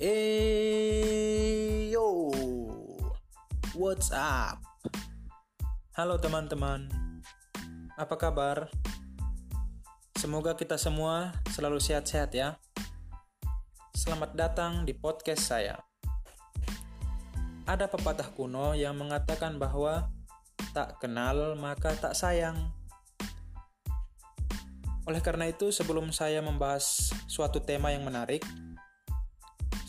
Eh, yo, what's up? Halo teman-teman, apa kabar? Semoga kita semua selalu sehat-sehat ya. Selamat datang di podcast saya. Ada pepatah kuno yang mengatakan bahwa tak kenal maka tak sayang. Oleh karena itu, sebelum saya membahas suatu tema yang menarik,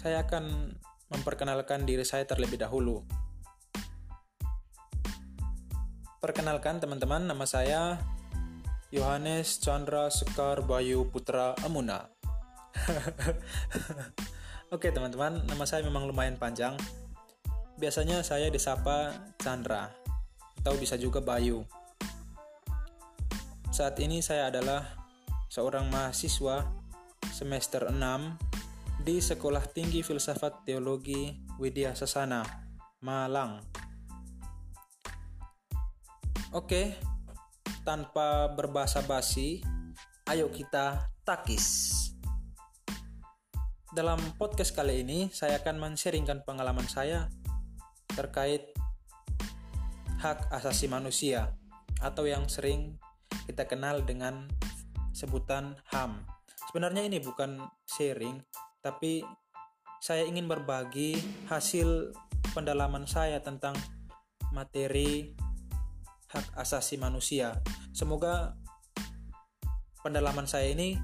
saya akan memperkenalkan diri saya terlebih dahulu. Perkenalkan teman-teman, nama saya Yohanes Chandra Sekar Bayu Putra Amuna. Oke teman-teman, nama saya memang lumayan panjang. Biasanya saya disapa Chandra, atau bisa juga Bayu. Saat ini saya adalah seorang mahasiswa semester 6 di Sekolah Tinggi Filsafat Teologi Widya Sasana, Malang. Oke, tanpa berbahasa basi, ayo kita takis. Dalam podcast kali ini, saya akan men-sharingkan pengalaman saya terkait hak asasi manusia atau yang sering kita kenal dengan sebutan HAM. Sebenarnya ini bukan sharing, tapi saya ingin berbagi hasil pendalaman saya tentang materi hak asasi manusia. Semoga pendalaman saya ini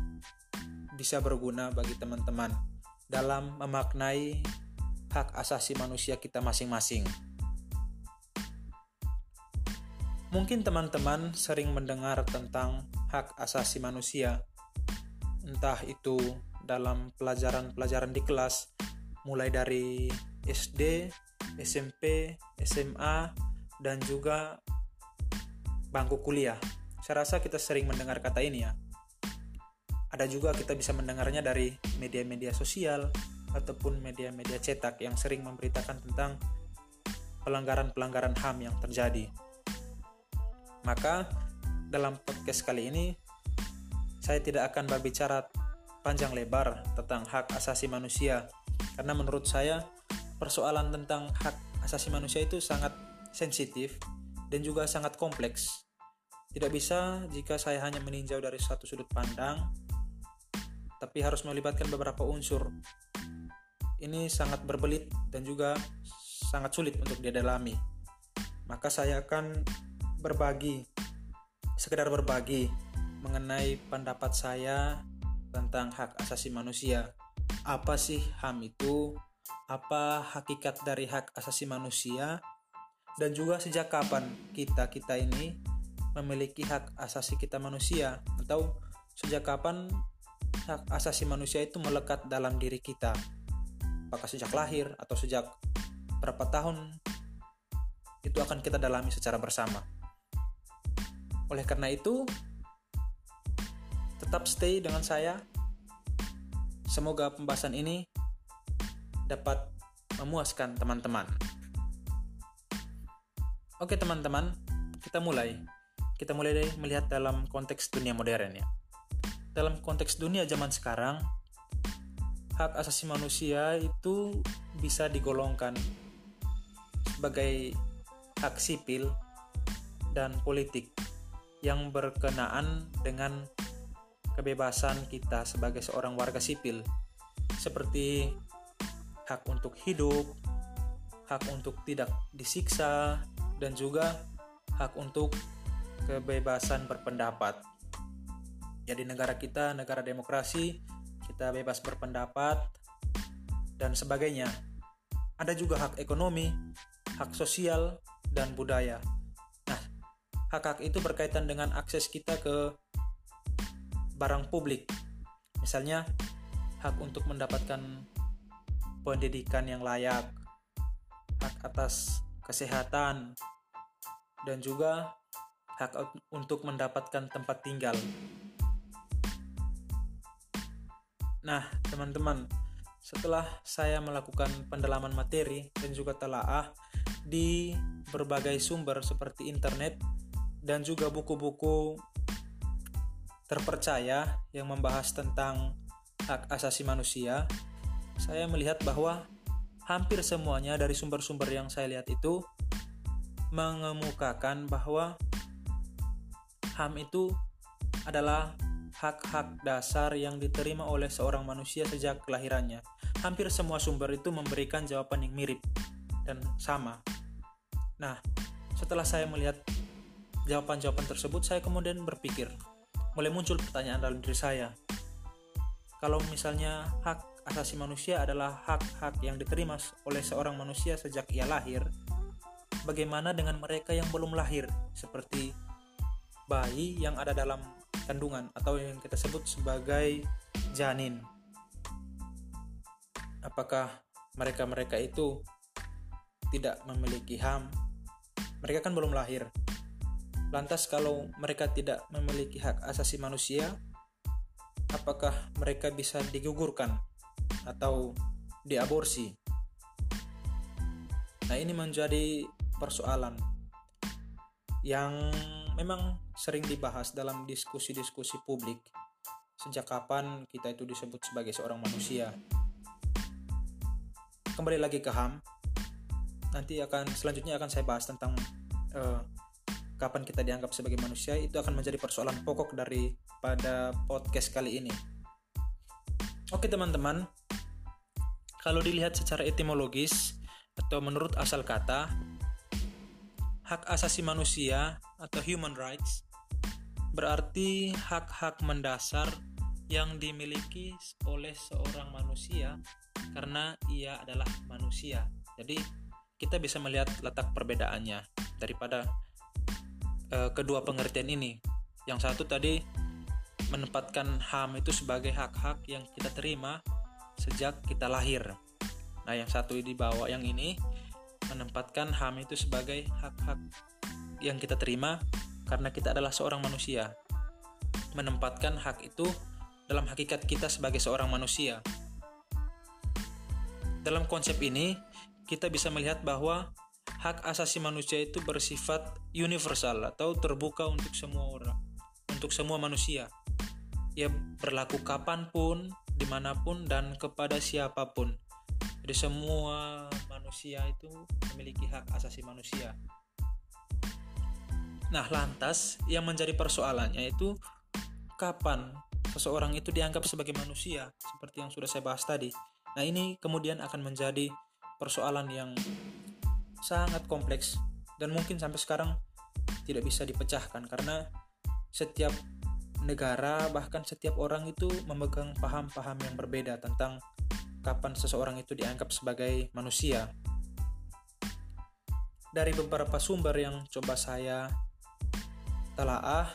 bisa berguna bagi teman-teman dalam memaknai hak asasi manusia kita masing-masing. Mungkin teman-teman sering mendengar tentang hak asasi manusia, entah itu dalam pelajaran-pelajaran di kelas mulai dari SD, SMP, SMA dan juga bangku kuliah. Saya rasa kita sering mendengar kata ini ya. Ada juga kita bisa mendengarnya dari media-media sosial ataupun media-media cetak yang sering memberitakan tentang pelanggaran-pelanggaran HAM yang terjadi. Maka dalam podcast kali ini saya tidak akan berbicara panjang lebar tentang hak asasi manusia karena menurut saya persoalan tentang hak asasi manusia itu sangat sensitif dan juga sangat kompleks. Tidak bisa jika saya hanya meninjau dari satu sudut pandang, tapi harus melibatkan beberapa unsur. Ini sangat berbelit dan juga sangat sulit untuk didalami. Maka saya akan berbagi, sekedar berbagi mengenai pendapat saya tentang hak asasi manusia. Apa sih HAM itu? Apa hakikat dari hak asasi manusia? Dan juga sejak kapan kita-kita ini memiliki hak asasi kita manusia? Atau sejak kapan hak asasi manusia itu melekat dalam diri kita? Apakah sejak lahir atau sejak berapa tahun? Itu akan kita dalami secara bersama. Oleh karena itu, tetap stay dengan saya. Semoga pembahasan ini dapat memuaskan teman-teman. Oke teman-teman, kita mulai. Kita mulai dari melihat dalam konteks dunia modern ya. Dalam konteks dunia zaman sekarang, hak asasi manusia itu bisa digolongkan sebagai hak sipil dan politik yang berkenaan dengan kebebasan kita sebagai seorang warga sipil, seperti hak untuk hidup, hak untuk tidak disiksa, dan juga hak untuk kebebasan berpendapat. Ya di negara kita, negara demokrasi, kita bebas berpendapat dan sebagainya. Ada juga hak ekonomi, hak sosial, dan budaya. Nah, hak-hak itu berkaitan dengan akses kita ke barang publik. Misalnya, hak untuk mendapatkan pendidikan yang layak, hak atas kesehatan, dan juga hak untuk mendapatkan tempat tinggal. Nah, teman-teman, setelah saya melakukan pendalaman materi dan juga telaah di berbagai sumber seperti internet dan juga buku-buku terpercaya yang membahas tentang hak asasi manusia, saya melihat bahwa hampir semuanya dari sumber-sumber yang saya lihat itu mengemukakan bahwa HAM itu adalah hak-hak dasar yang diterima oleh seorang manusia sejak kelahirannya. Hampir semua sumber itu memberikan jawaban yang mirip dan sama. Nah, setelah saya melihat jawaban-jawaban tersebut, saya kemudian berpikir, mulai muncul pertanyaan dalam diri saya. Kalau misalnya hak asasi manusia adalah hak-hak yang diterima oleh seorang manusia sejak ia lahir, bagaimana dengan mereka yang belum lahir, seperti bayi yang ada dalam kandungan atau yang kita sebut sebagai janin. Apakah mereka-mereka itu tidak memiliki HAM? Mereka kan belum lahir. Lantas kalau mereka tidak memiliki hak asasi manusia, apakah mereka bisa digugurkan atau diaborsi? Nah, ini menjadi persoalan yang memang sering dibahas dalam diskusi-diskusi publik. Sejak kapan kita itu disebut sebagai seorang manusia? Kembali lagi ke HAM. Nanti akan selanjutnya akan saya bahas tentang uh, kapan kita dianggap sebagai manusia. Itu akan menjadi persoalan pokok dari pada podcast kali ini. Oke teman-teman, kalau dilihat secara etimologis atau menurut asal kata, hak asasi manusia atau human rights berarti hak-hak mendasar yang dimiliki oleh seorang manusia karena ia adalah manusia. Jadi kita bisa melihat letak perbedaannya daripada uh, kedua pengertian ini. Yang satu tadi menempatkan HAM itu sebagai hak-hak yang kita terima sejak kita lahir. Nah, yang satu di bawah yang ini menempatkan HAM itu sebagai hak-hak yang kita terima karena kita adalah seorang manusia. Menempatkan hak itu dalam hakikat kita sebagai seorang manusia. Dalam konsep ini, kita bisa melihat bahwa hak asasi manusia itu bersifat universal atau terbuka untuk semua orang, untuk semua manusia. Ia berlaku kapan pun, di mana pun, dan kepada siapa pun. Jadi semua manusia itu memiliki hak asasi manusia. Nah, lantas yang menjadi persoalannya itu kapan seseorang itu dianggap sebagai manusia seperti yang sudah saya bahas tadi. Nah, ini kemudian akan menjadi persoalan yang sangat kompleks dan mungkin sampai sekarang tidak bisa dipecahkan karena setiap negara bahkan setiap orang itu memegang paham-paham yang berbeda tentang kapan seseorang itu dianggap sebagai manusia. Dari beberapa sumber yang coba saya telaah,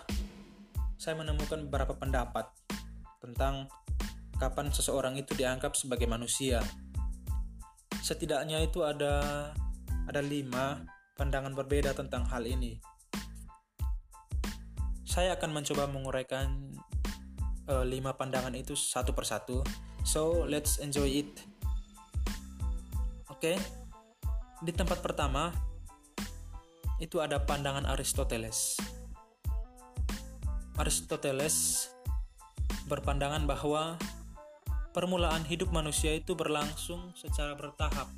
saya menemukan beberapa pendapat tentang kapan seseorang itu dianggap sebagai manusia. Setidaknya itu ada ada lima pandangan berbeda tentang hal ini. Saya akan mencoba menguraikan uh, lima pandangan itu satu persatu So let's enjoy it. Oke. Okay? Di tempat pertama itu ada pandangan Aristoteles. Aristoteles berpandangan bahwa permulaan hidup manusia itu berlangsung secara bertahap.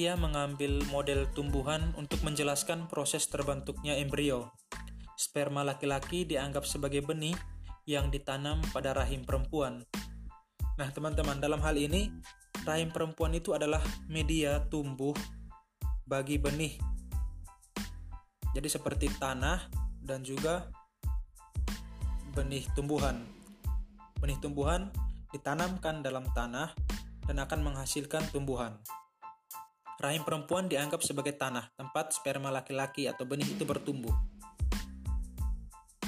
Ia mengambil model tumbuhan untuk menjelaskan proses terbentuknya embrio. Sperma laki-laki dianggap sebagai benih yang ditanam pada rahim perempuan Nah, teman-teman, dalam hal ini rahim perempuan itu adalah media tumbuh bagi benih. Jadi seperti tanah dan juga benih tumbuhan. Benih tumbuhan ditanamkan dalam tanah dan akan menghasilkan tumbuhan. Rahim perempuan dianggap sebagai tanah, tempat sperma laki-laki atau benih itu bertumbuh.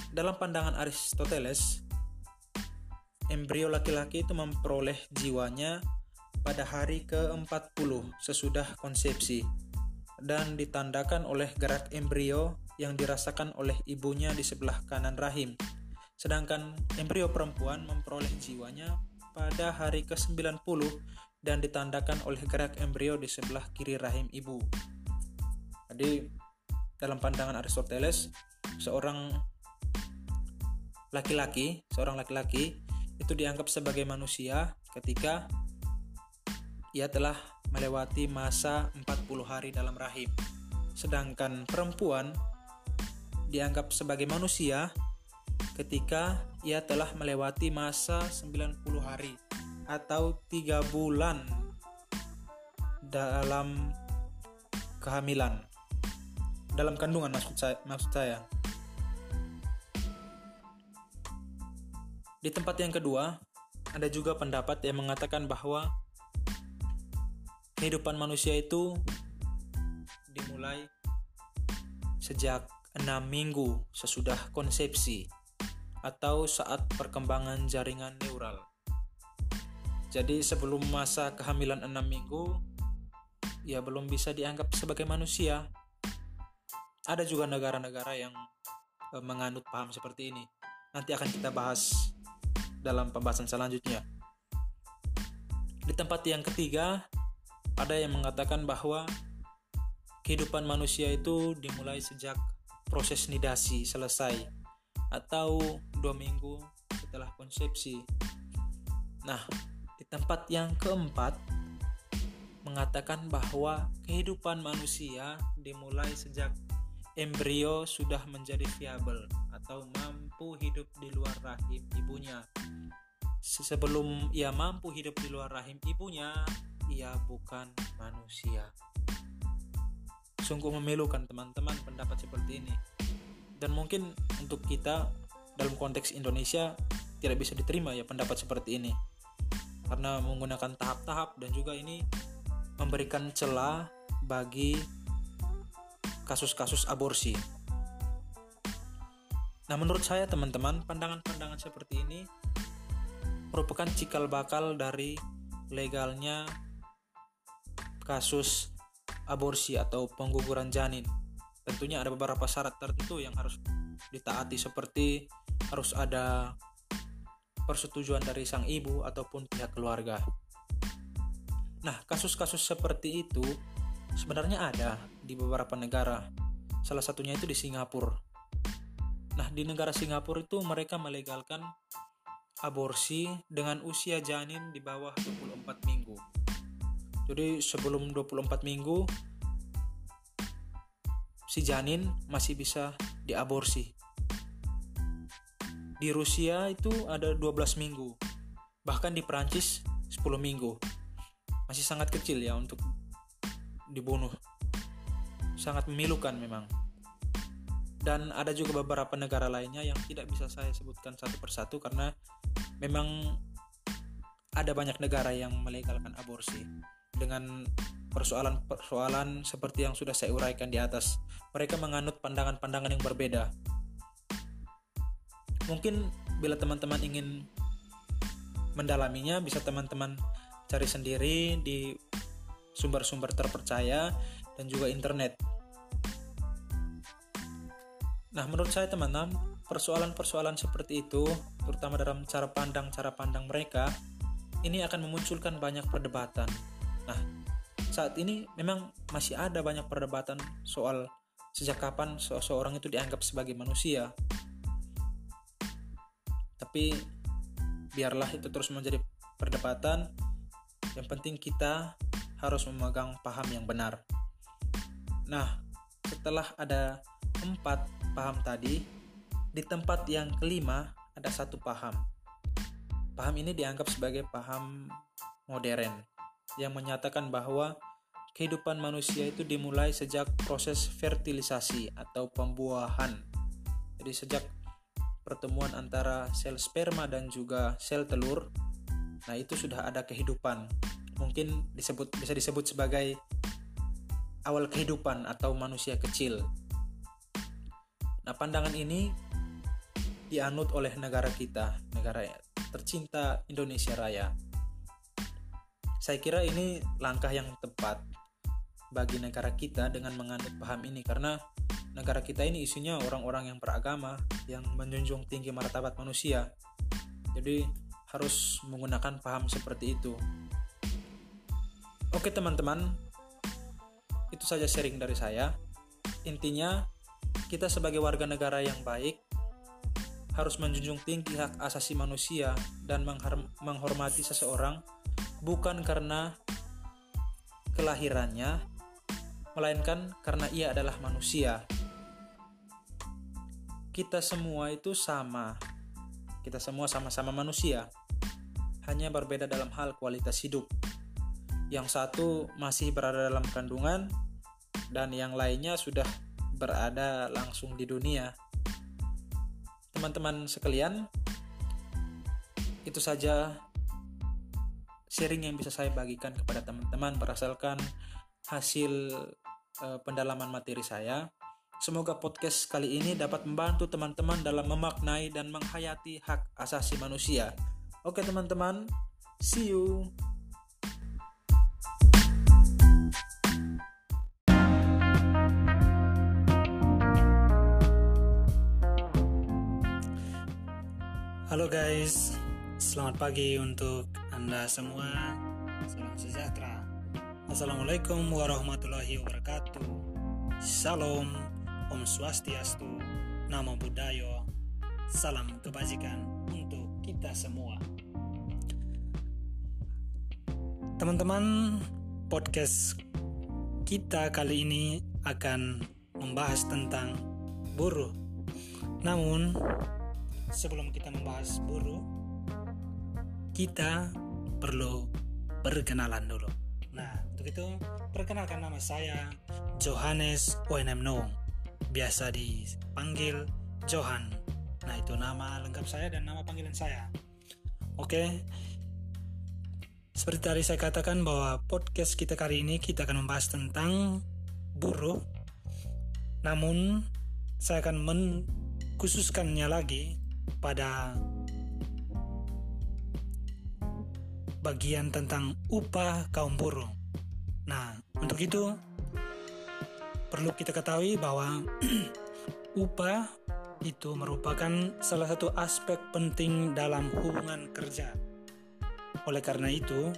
Dalam pandangan Aristoteles, embrio laki-laki itu memperoleh jiwanya pada hari ke-40 sesudah konsepsi dan ditandakan oleh gerak embrio yang dirasakan oleh ibunya di sebelah kanan rahim. Sedangkan embrio perempuan memperoleh jiwanya pada hari ke-90 dan ditandakan oleh gerak embrio di sebelah kiri rahim ibu. Jadi dalam pandangan Aristoteles, seorang laki-laki, seorang laki-laki itu dianggap sebagai manusia ketika ia telah melewati masa 40 hari dalam rahim. Sedangkan perempuan dianggap sebagai manusia ketika ia telah melewati masa 90 hari atau tiga bulan dalam kehamilan dalam kandungan maksud saya, maksud saya. Di tempat yang kedua, ada juga pendapat yang mengatakan bahwa kehidupan manusia itu dimulai sejak enam minggu sesudah konsepsi atau saat perkembangan jaringan neural. Jadi sebelum masa kehamilan enam minggu, ia belum bisa dianggap sebagai manusia. Ada juga negara-negara yang e, menganut paham seperti ini. Nanti akan kita bahas dalam pembahasan selanjutnya. Di tempat yang ketiga, ada yang mengatakan bahwa kehidupan manusia itu dimulai sejak proses nidasi selesai atau dua minggu setelah konsepsi. Nah, tempat yang keempat mengatakan bahwa kehidupan manusia dimulai sejak embrio sudah menjadi viabel atau mampu hidup di luar rahim ibunya. Sebelum ia mampu hidup di luar rahim ibunya, ia bukan manusia. Sungguh memilukan teman-teman pendapat seperti ini. Dan mungkin untuk kita dalam konteks Indonesia tidak bisa diterima ya pendapat seperti ini. Karena menggunakan tahap-tahap dan juga ini memberikan celah bagi kasus-kasus aborsi. Nah, menurut saya teman-teman, pandangan-pandangan seperti ini merupakan cikal bakal dari legalnya kasus aborsi atau pengguguran janin. Tentunya ada beberapa syarat tertentu yang harus ditaati seperti harus ada persetujuan dari sang ibu ataupun pihak keluarga. Nah, kasus-kasus seperti itu sebenarnya ada di beberapa negara. Salah satunya itu di Singapura. Nah, di negara Singapura itu mereka melegalkan aborsi dengan usia janin di bawah 24 minggu. Jadi sebelum 24 minggu si janin masih bisa diaborsi. Di Rusia itu ada 12 minggu. Bahkan di Perancis 10 minggu. Masih sangat kecil ya untuk dibunuh. Sangat memilukan memang. Dan ada juga beberapa negara lainnya yang tidak bisa saya sebutkan satu persatu karena memang ada banyak negara yang melegalkan aborsi dengan persoalan-persoalan seperti yang sudah saya uraikan di atas. Mereka menganut pandangan-pandangan yang berbeda. Mungkin bila teman-teman ingin mendalaminya bisa teman-teman cari sendiri di sumber-sumber terpercaya dan juga internet. Nah, menurut saya teman-teman, persoalan-persoalan seperti itu, terutama dalam cara pandang-cara pandang mereka, ini akan memunculkan banyak perdebatan Nah, saat ini memang masih ada banyak perdebatan soal sejak kapan seseorang itu dianggap sebagai manusia. Tapi biarlah itu terus menjadi perdebatan. Yang penting kita harus memegang paham yang benar. Nah, setelah ada empat paham tadi, di tempat yang kelima ada satu paham. Paham ini dianggap sebagai paham modern yang menyatakan bahwa kehidupan manusia itu dimulai sejak proses fertilisasi atau pembuahan. Jadi sejak pertemuan antara sel sperma dan juga sel telur, nah itu sudah ada kehidupan. Mungkin disebut bisa disebut sebagai awal kehidupan atau manusia kecil. Nah, pandangan ini dianut oleh negara kita, negara tercinta Indonesia Raya. Saya kira ini langkah yang tepat bagi negara kita dengan menganut paham ini karena negara kita ini isinya orang-orang yang beragama yang menjunjung tinggi martabat manusia. Jadi harus menggunakan paham seperti itu. Oke teman-teman, itu saja sharing dari saya. Intinya kita sebagai warga negara yang baik harus menjunjung tinggi hak asasi manusia dan menghormati seseorang bukan karena kelahirannya, melainkan karena ia adalah manusia. Kita semua itu sama. Kita semua sama-sama manusia. Hanya berbeda dalam hal kualitas hidup. Yang satu masih berada dalam kandungan dan yang lainnya sudah berada langsung di dunia. Teman-teman sekalian, itu saja sharing yang bisa saya bagikan kepada teman-teman berdasarkan hasil uh, pendalaman materi saya. Semoga podcast kali ini dapat membantu teman-teman dalam memaknai dan menghayati hak asasi manusia. Oke teman-teman, see you. Halo guys, selamat pagi untuk anda semua, salam sejahtera. Assalamualaikum warahmatullahi wabarakatuh. Salam, Om Swastiastu, Namo Buddhaya, salam kebajikan untuk kita semua. Teman-teman, podcast kita kali ini akan membahas tentang buruh. Namun, sebelum kita membahas buruh, kita perlu berkenalan dulu. Untuk perkenalkan nama saya Johannes Oenemno. Biasa dipanggil Johan. Nah, itu nama lengkap saya dan nama panggilan saya. Oke. Seperti tadi saya katakan bahwa podcast kita kali ini kita akan membahas tentang buruh. Namun saya akan mengkhususkannya lagi pada bagian tentang upah kaum buruh. Nah, untuk itu perlu kita ketahui bahwa upah itu merupakan salah satu aspek penting dalam hubungan kerja. Oleh karena itu,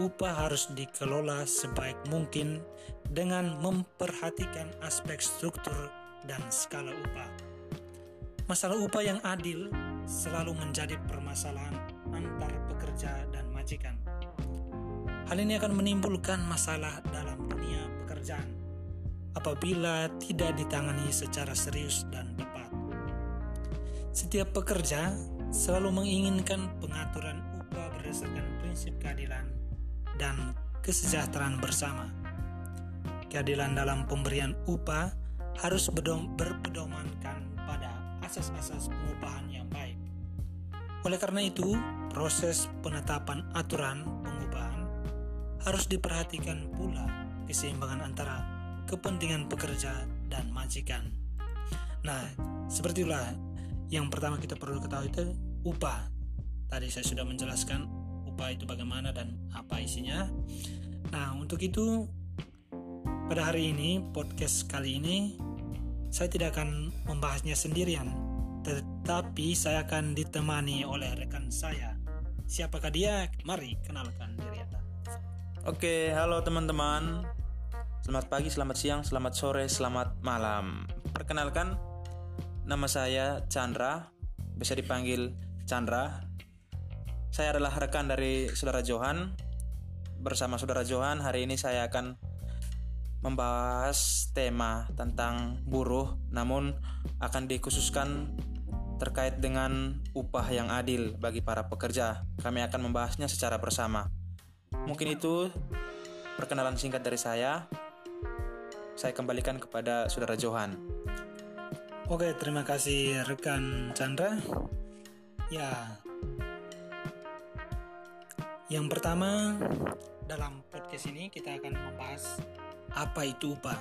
upah harus dikelola sebaik mungkin dengan memperhatikan aspek struktur dan skala upah. Masalah upah yang adil selalu menjadi permasalahan antar pekerja dan majikan. Hal ini akan menimbulkan masalah dalam dunia pekerjaan apabila tidak ditangani secara serius dan tepat. Setiap pekerja selalu menginginkan pengaturan upah berdasarkan prinsip keadilan dan kesejahteraan bersama. Keadilan dalam pemberian upah harus berpedomankan pada asas-asas pengupahan yang baik. Oleh karena itu, proses penetapan aturan harus diperhatikan pula keseimbangan antara kepentingan pekerja dan majikan. Nah, seperti itulah yang pertama kita perlu ketahui itu upah. Tadi saya sudah menjelaskan upah itu bagaimana dan apa isinya. Nah, untuk itu pada hari ini podcast kali ini saya tidak akan membahasnya sendirian, tetapi saya akan ditemani oleh rekan saya Siapakah dia? Mari kenalkan diri Anda. Oke, halo teman-teman. Selamat pagi, selamat siang, selamat sore, selamat malam. Perkenalkan, nama saya Chandra, bisa dipanggil Chandra. Saya adalah rekan dari saudara Johan. Bersama saudara Johan, hari ini saya akan membahas tema tentang buruh, namun akan dikhususkan terkait dengan upah yang adil bagi para pekerja. Kami akan membahasnya secara bersama. Mungkin itu perkenalan singkat dari saya. Saya kembalikan kepada Saudara Johan. Oke, terima kasih rekan Chandra. Ya. Yang pertama, dalam podcast ini kita akan membahas apa itu upah.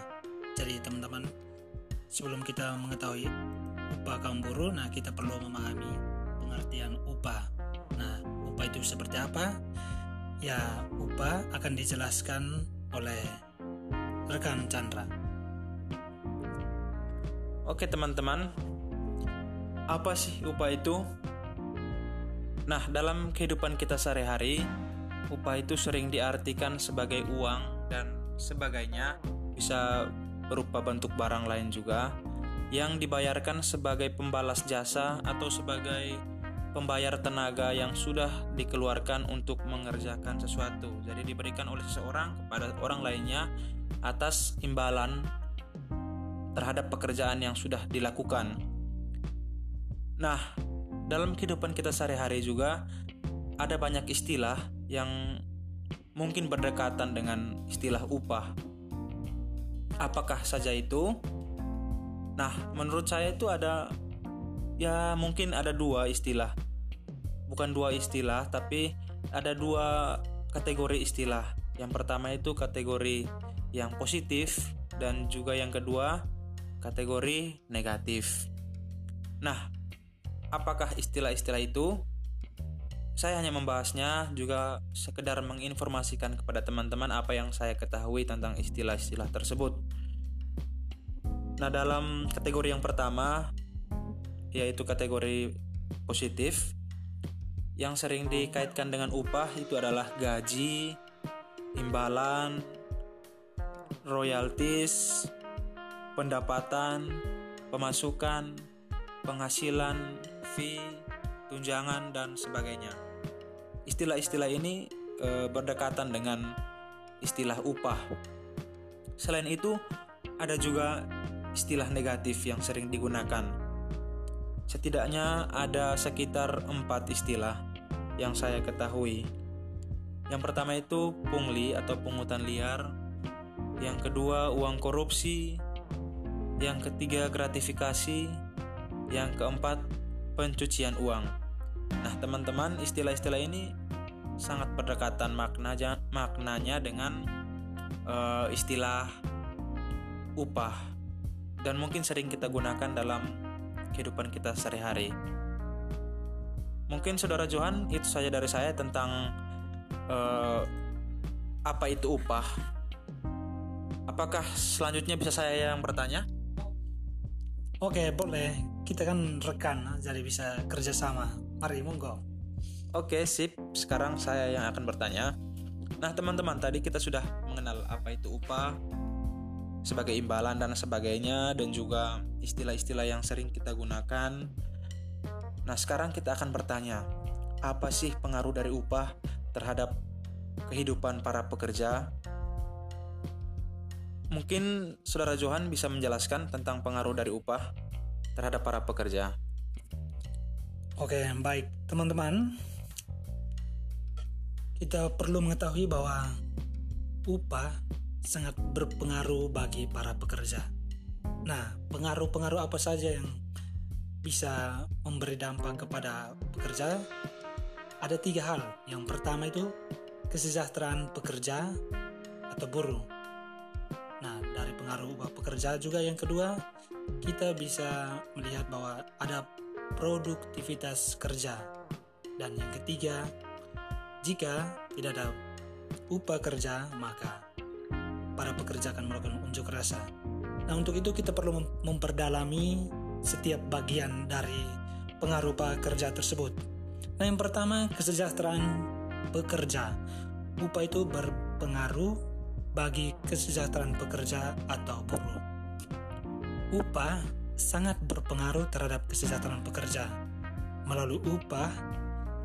Jadi teman-teman, sebelum kita mengetahui upah kaum buruh, nah kita perlu memahami pengertian upah. Nah, upah itu seperti apa? Ya, upah akan dijelaskan oleh rekan Chandra. Oke teman-teman, apa sih upah itu? Nah, dalam kehidupan kita sehari-hari, upah itu sering diartikan sebagai uang dan sebagainya, bisa berupa bentuk barang lain juga yang dibayarkan sebagai pembalas jasa atau sebagai pembayar tenaga yang sudah dikeluarkan untuk mengerjakan sesuatu. Jadi diberikan oleh seseorang kepada orang lainnya atas imbalan terhadap pekerjaan yang sudah dilakukan. Nah, dalam kehidupan kita sehari-hari juga ada banyak istilah yang mungkin berdekatan dengan istilah upah. Apakah saja itu? Nah, menurut saya itu ada ya mungkin ada dua istilah. Bukan dua istilah tapi ada dua kategori istilah. Yang pertama itu kategori yang positif dan juga yang kedua kategori negatif. Nah apakah istilah-istilah itu? Saya hanya membahasnya juga sekedar menginformasikan kepada teman-teman apa yang saya ketahui tentang istilah-istilah tersebut. Nah, dalam kategori yang pertama yaitu kategori positif yang sering dikaitkan dengan upah itu adalah gaji, imbalan, royalties, pendapatan, pemasukan, penghasilan, fee, tunjangan dan sebagainya. Istilah-istilah ini e, berdekatan dengan istilah upah. Selain itu, ada juga istilah negatif yang sering digunakan Setidaknya ada sekitar empat istilah yang saya ketahui. Yang pertama itu pungli atau pungutan liar, yang kedua uang korupsi, yang ketiga gratifikasi, yang keempat pencucian uang. Nah, teman-teman, istilah-istilah ini sangat berdekatan maknanya maknanya dengan uh, istilah upah dan mungkin sering kita gunakan dalam kehidupan kita sehari-hari. Mungkin saudara Johan itu saja dari saya tentang uh, apa itu upah. Apakah selanjutnya bisa saya yang bertanya? Oke, boleh. Kita kan rekan, jadi bisa kerjasama. Mari, monggo. Oke, sip. Sekarang saya yang akan bertanya. Nah, teman-teman, tadi kita sudah mengenal apa itu upah, sebagai imbalan dan sebagainya dan juga istilah-istilah yang sering kita gunakan. Nah, sekarang kita akan bertanya, apa sih pengaruh dari upah terhadap kehidupan para pekerja? Mungkin Saudara Johan bisa menjelaskan tentang pengaruh dari upah terhadap para pekerja. Oke, baik, teman-teman. Kita perlu mengetahui bahwa upah sangat berpengaruh bagi para pekerja. Nah, pengaruh-pengaruh apa saja yang bisa memberi dampak kepada pekerja? Ada tiga hal. Yang pertama itu kesejahteraan pekerja atau buruh. Nah, dari pengaruh upah pekerja juga yang kedua, kita bisa melihat bahwa ada produktivitas kerja. Dan yang ketiga, jika tidak ada upah kerja, maka para pekerja akan melakukan unjuk rasa. Nah, untuk itu kita perlu memperdalami setiap bagian dari pengaruh kerja tersebut. Nah, yang pertama kesejahteraan pekerja. Upah itu berpengaruh bagi kesejahteraan pekerja atau buruh. Upah sangat berpengaruh terhadap kesejahteraan pekerja. Melalui upah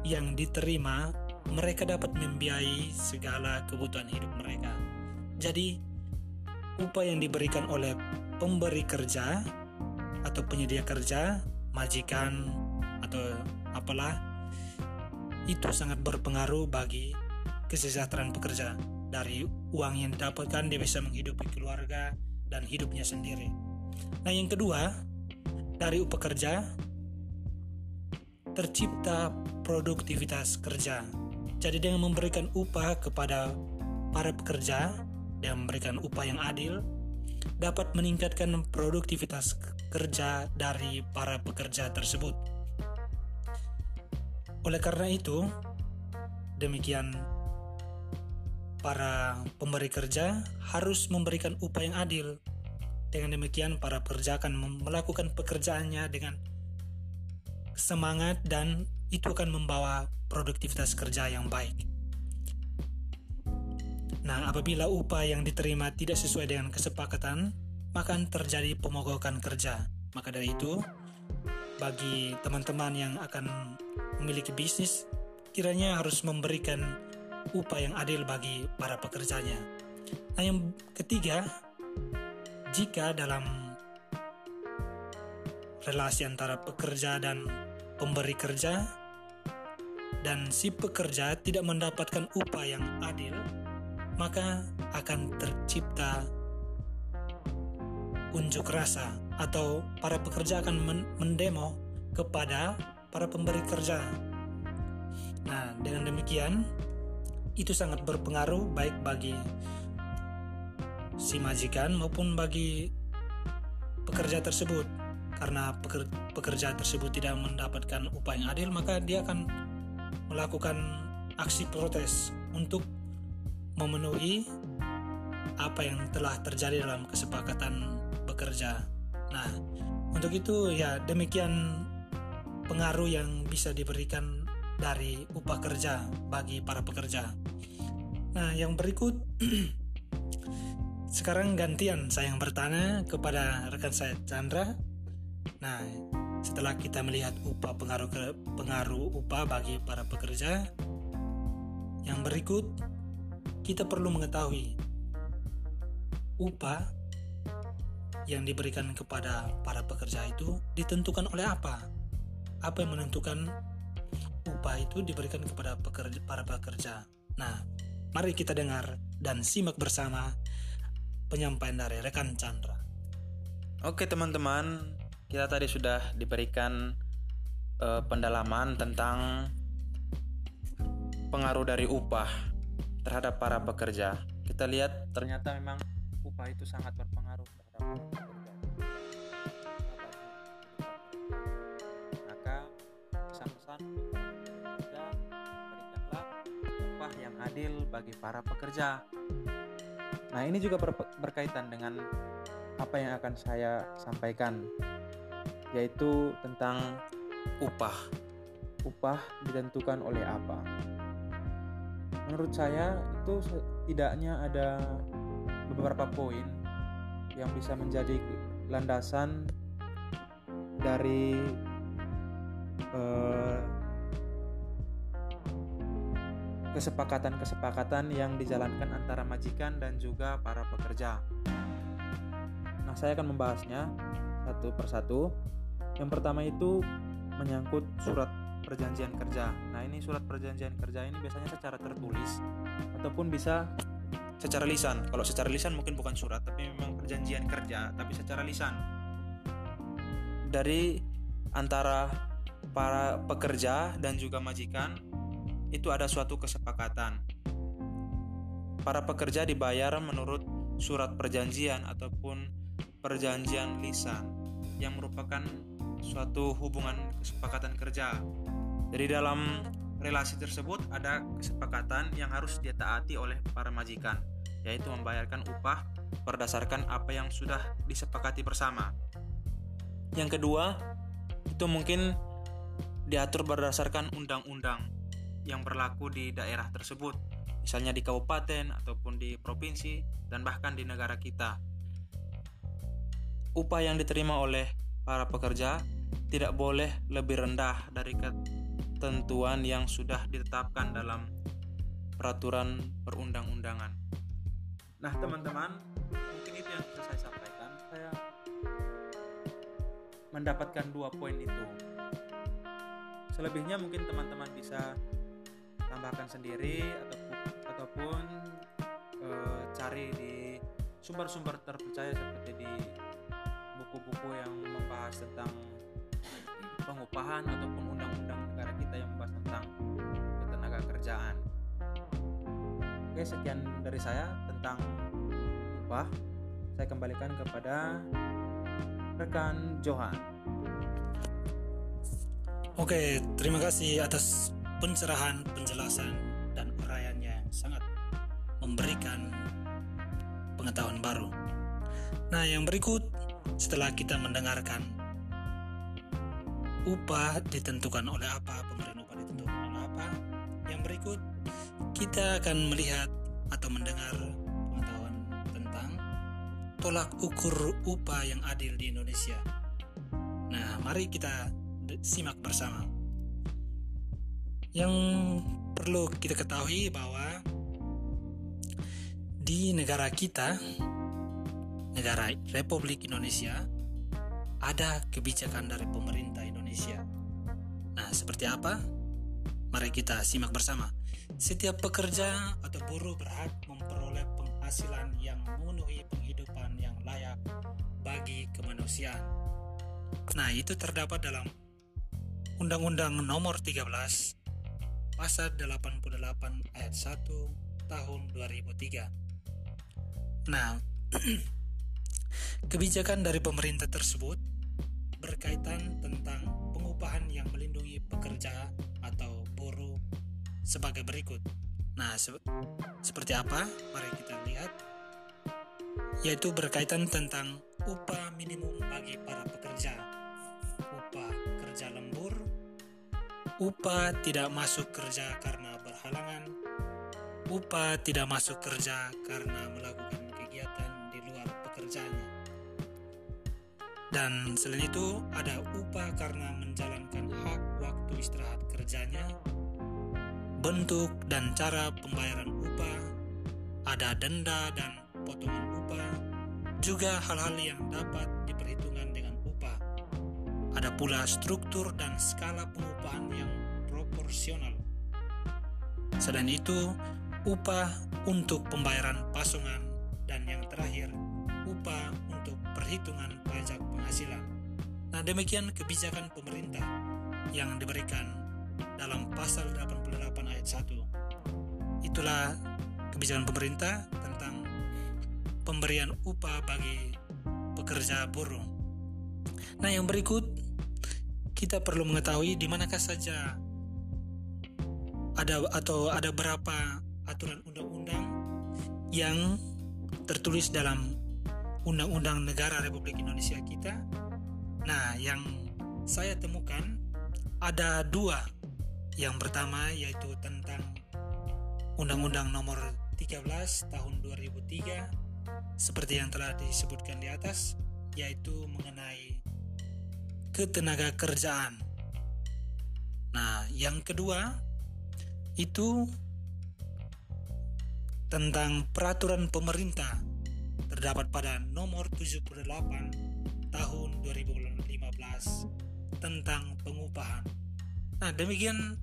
yang diterima, mereka dapat membiayai segala kebutuhan hidup mereka. Jadi, upah yang diberikan oleh pemberi kerja atau penyedia kerja, majikan atau apalah itu sangat berpengaruh bagi kesejahteraan pekerja. Dari uang yang didapatkan dia bisa menghidupi keluarga dan hidupnya sendiri. Nah, yang kedua, dari upah kerja tercipta produktivitas kerja. Jadi dengan memberikan upah kepada para pekerja, dan memberikan upah yang adil dapat meningkatkan produktivitas kerja dari para pekerja tersebut. Oleh karena itu, demikian para pemberi kerja harus memberikan upah yang adil. Dengan demikian, para pekerja akan melakukan pekerjaannya dengan semangat dan itu akan membawa produktivitas kerja yang baik. Nah, apabila upah yang diterima tidak sesuai dengan kesepakatan, maka terjadi pemogokan kerja. Maka dari itu, bagi teman-teman yang akan memiliki bisnis kiranya harus memberikan upah yang adil bagi para pekerjanya. Nah, yang ketiga, jika dalam relasi antara pekerja dan pemberi kerja dan si pekerja tidak mendapatkan upah yang adil, maka akan tercipta unjuk rasa atau para pekerja akan mendemo kepada para pemberi kerja. Nah, dengan demikian itu sangat berpengaruh baik bagi si majikan maupun bagi pekerja tersebut. Karena pekerja tersebut tidak mendapatkan upah yang adil, maka dia akan melakukan aksi protes untuk memenuhi apa yang telah terjadi dalam kesepakatan bekerja. Nah, untuk itu ya demikian pengaruh yang bisa diberikan dari upah kerja bagi para pekerja. Nah, yang berikut sekarang gantian saya yang bertanya kepada rekan saya Chandra. Nah, setelah kita melihat upah pengaruh pengaruh upah bagi para pekerja, yang berikut kita perlu mengetahui upah yang diberikan kepada para pekerja itu ditentukan oleh apa? Apa yang menentukan upah itu diberikan kepada pekerja, para pekerja? Nah, mari kita dengar dan simak bersama penyampaian dari rekan Chandra. Oke teman-teman, kita tadi sudah diberikan uh, pendalaman tentang pengaruh dari upah terhadap para pekerja. Kita lihat ternyata memang upah itu sangat berpengaruh maka pesan-pesan pekerja berikanlah upah yang adil bagi para pekerja. Nah ini juga ber berkaitan dengan apa yang akan saya sampaikan yaitu tentang upah. upah ditentukan oleh apa menurut saya itu setidaknya ada beberapa poin yang bisa menjadi landasan dari kesepakatan-kesepakatan yang dijalankan antara majikan dan juga para pekerja. Nah, saya akan membahasnya satu persatu. Yang pertama itu menyangkut surat perjanjian kerja. Nah, ini surat perjanjian kerja ini biasanya secara tertulis ataupun bisa secara lisan. Kalau secara lisan mungkin bukan surat, tapi memang perjanjian kerja, tapi secara lisan. Dari antara para pekerja dan juga majikan itu ada suatu kesepakatan. Para pekerja dibayar menurut surat perjanjian ataupun perjanjian lisan yang merupakan suatu hubungan kesepakatan kerja. Jadi dalam relasi tersebut ada kesepakatan yang harus ditaati oleh para majikan, yaitu membayarkan upah berdasarkan apa yang sudah disepakati bersama. Yang kedua, itu mungkin diatur berdasarkan undang-undang yang berlaku di daerah tersebut, misalnya di kabupaten ataupun di provinsi dan bahkan di negara kita. Upah yang diterima oleh para pekerja tidak boleh lebih rendah dari ketentuan yang sudah ditetapkan dalam peraturan perundang-undangan. Nah, teman-teman, mungkin itu yang bisa saya sampaikan. Saya mendapatkan dua poin itu. Selebihnya mungkin teman-teman bisa tambahkan sendiri ataupun ataupun e, cari di sumber-sumber terpercaya seperti di buku-buku yang membahas tentang pengupahan ataupun undang-undang negara kita yang membahas tentang ketenaga kerjaan. Oke, sekian dari saya tentang upah. Saya kembalikan kepada rekan Johan. Oke, terima kasih atas pencerahan, penjelasan, dan uraiannya sangat memberikan pengetahuan baru. Nah, yang berikut setelah kita mendengarkan upah ditentukan oleh apa, pemberian upah ditentukan oleh apa. Yang berikut kita akan melihat atau mendengar pengetahuan tentang tolak ukur upah yang adil di Indonesia. Nah, mari kita simak bersama. Yang perlu kita ketahui bahwa di negara kita, negara Republik Indonesia, ada kebijakan dari pemerintah Indonesia. Nah, seperti apa? Mari kita simak bersama. Setiap pekerja atau buruh berhak memperoleh penghasilan yang memenuhi penghidupan yang layak bagi kemanusiaan. Nah, itu terdapat dalam Undang-Undang Nomor 13 Pasal 88 ayat 1 tahun 2003. Nah, kebijakan dari pemerintah tersebut berkaitan tentang pengupahan yang melindungi pekerja atau buruh sebagai berikut. Nah, se seperti apa? Mari kita lihat. Yaitu berkaitan tentang upah minimum bagi para pekerja. Upah kerja lembur, upah tidak masuk kerja karena berhalangan, upah tidak masuk kerja karena melakukan Dan selain itu ada upah karena menjalankan hak waktu istirahat kerjanya bentuk dan cara pembayaran upah, ada denda dan potongan upah, juga hal-hal yang dapat diperhitungkan dengan upah. Ada pula struktur dan skala pengupahan yang proporsional. Selain itu, upah untuk pembayaran pasungan dan yang terakhir, perhitungan pajak penghasilan. Nah, demikian kebijakan pemerintah yang diberikan dalam pasal 88 ayat 1. Itulah kebijakan pemerintah tentang pemberian upah bagi pekerja buruh. Nah, yang berikut kita perlu mengetahui di manakah saja ada atau ada berapa aturan undang-undang yang tertulis dalam Undang-Undang Negara Republik Indonesia kita. Nah, yang saya temukan ada dua yang pertama yaitu tentang Undang-Undang Nomor 13 Tahun 2003 seperti yang telah disebutkan di atas yaitu mengenai ketenaga kerjaan. Nah, yang kedua itu tentang peraturan pemerintah terdapat pada nomor 78 tahun 2015 tentang pengupahan. Nah, demikian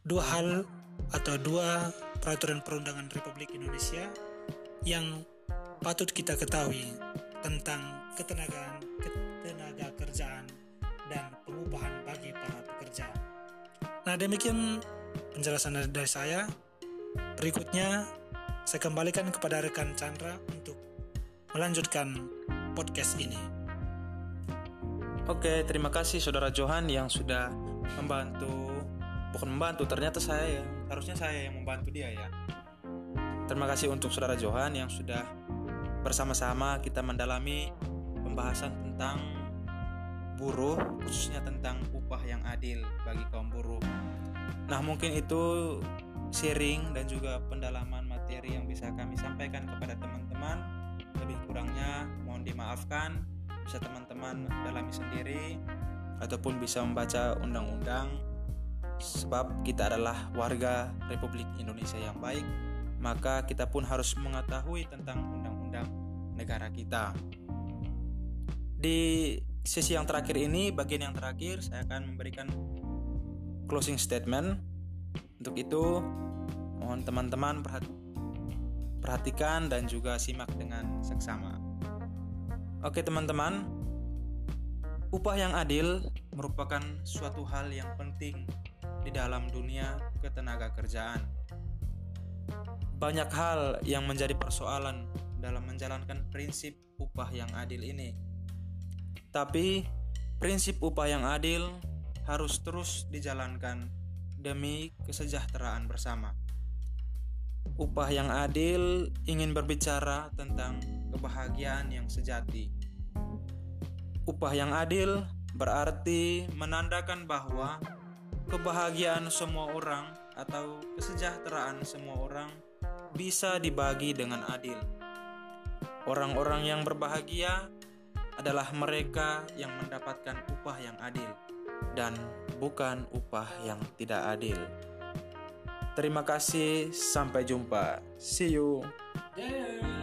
dua hal atau dua peraturan perundangan Republik Indonesia yang patut kita ketahui tentang ketenagaan ketenaga kerjaan dan pengupahan bagi para pekerja. Nah demikian penjelasan dari saya. Berikutnya saya kembalikan kepada rekan Chandra melanjutkan podcast ini. Oke, terima kasih saudara Johan yang sudah membantu bukan membantu ternyata saya yang harusnya saya yang membantu dia ya. Terima kasih untuk saudara Johan yang sudah bersama-sama kita mendalami pembahasan tentang buruh khususnya tentang upah yang adil bagi kaum buruh. Nah mungkin itu sharing dan juga pendalaman materi yang bisa kami sampaikan kepada teman-teman kurangnya mohon dimaafkan bisa teman-teman dalami sendiri ataupun bisa membaca undang-undang sebab kita adalah warga Republik Indonesia yang baik, maka kita pun harus mengetahui tentang undang-undang negara kita. Di sesi yang terakhir ini, bagian yang terakhir, saya akan memberikan closing statement. Untuk itu, mohon teman-teman perhatikan dan juga simak dengan seksama. Oke, teman-teman, upah yang adil merupakan suatu hal yang penting di dalam dunia ketenaga kerjaan. Banyak hal yang menjadi persoalan dalam menjalankan prinsip upah yang adil ini. Tapi prinsip upah yang adil harus terus dijalankan demi kesejahteraan bersama. Upah yang adil ingin berbicara tentang kebahagiaan yang sejati. Upah yang adil berarti menandakan bahwa kebahagiaan semua orang atau kesejahteraan semua orang bisa dibagi dengan adil. Orang-orang yang berbahagia adalah mereka yang mendapatkan upah yang adil dan bukan upah yang tidak adil. Terima kasih, sampai jumpa. See you. Yeah.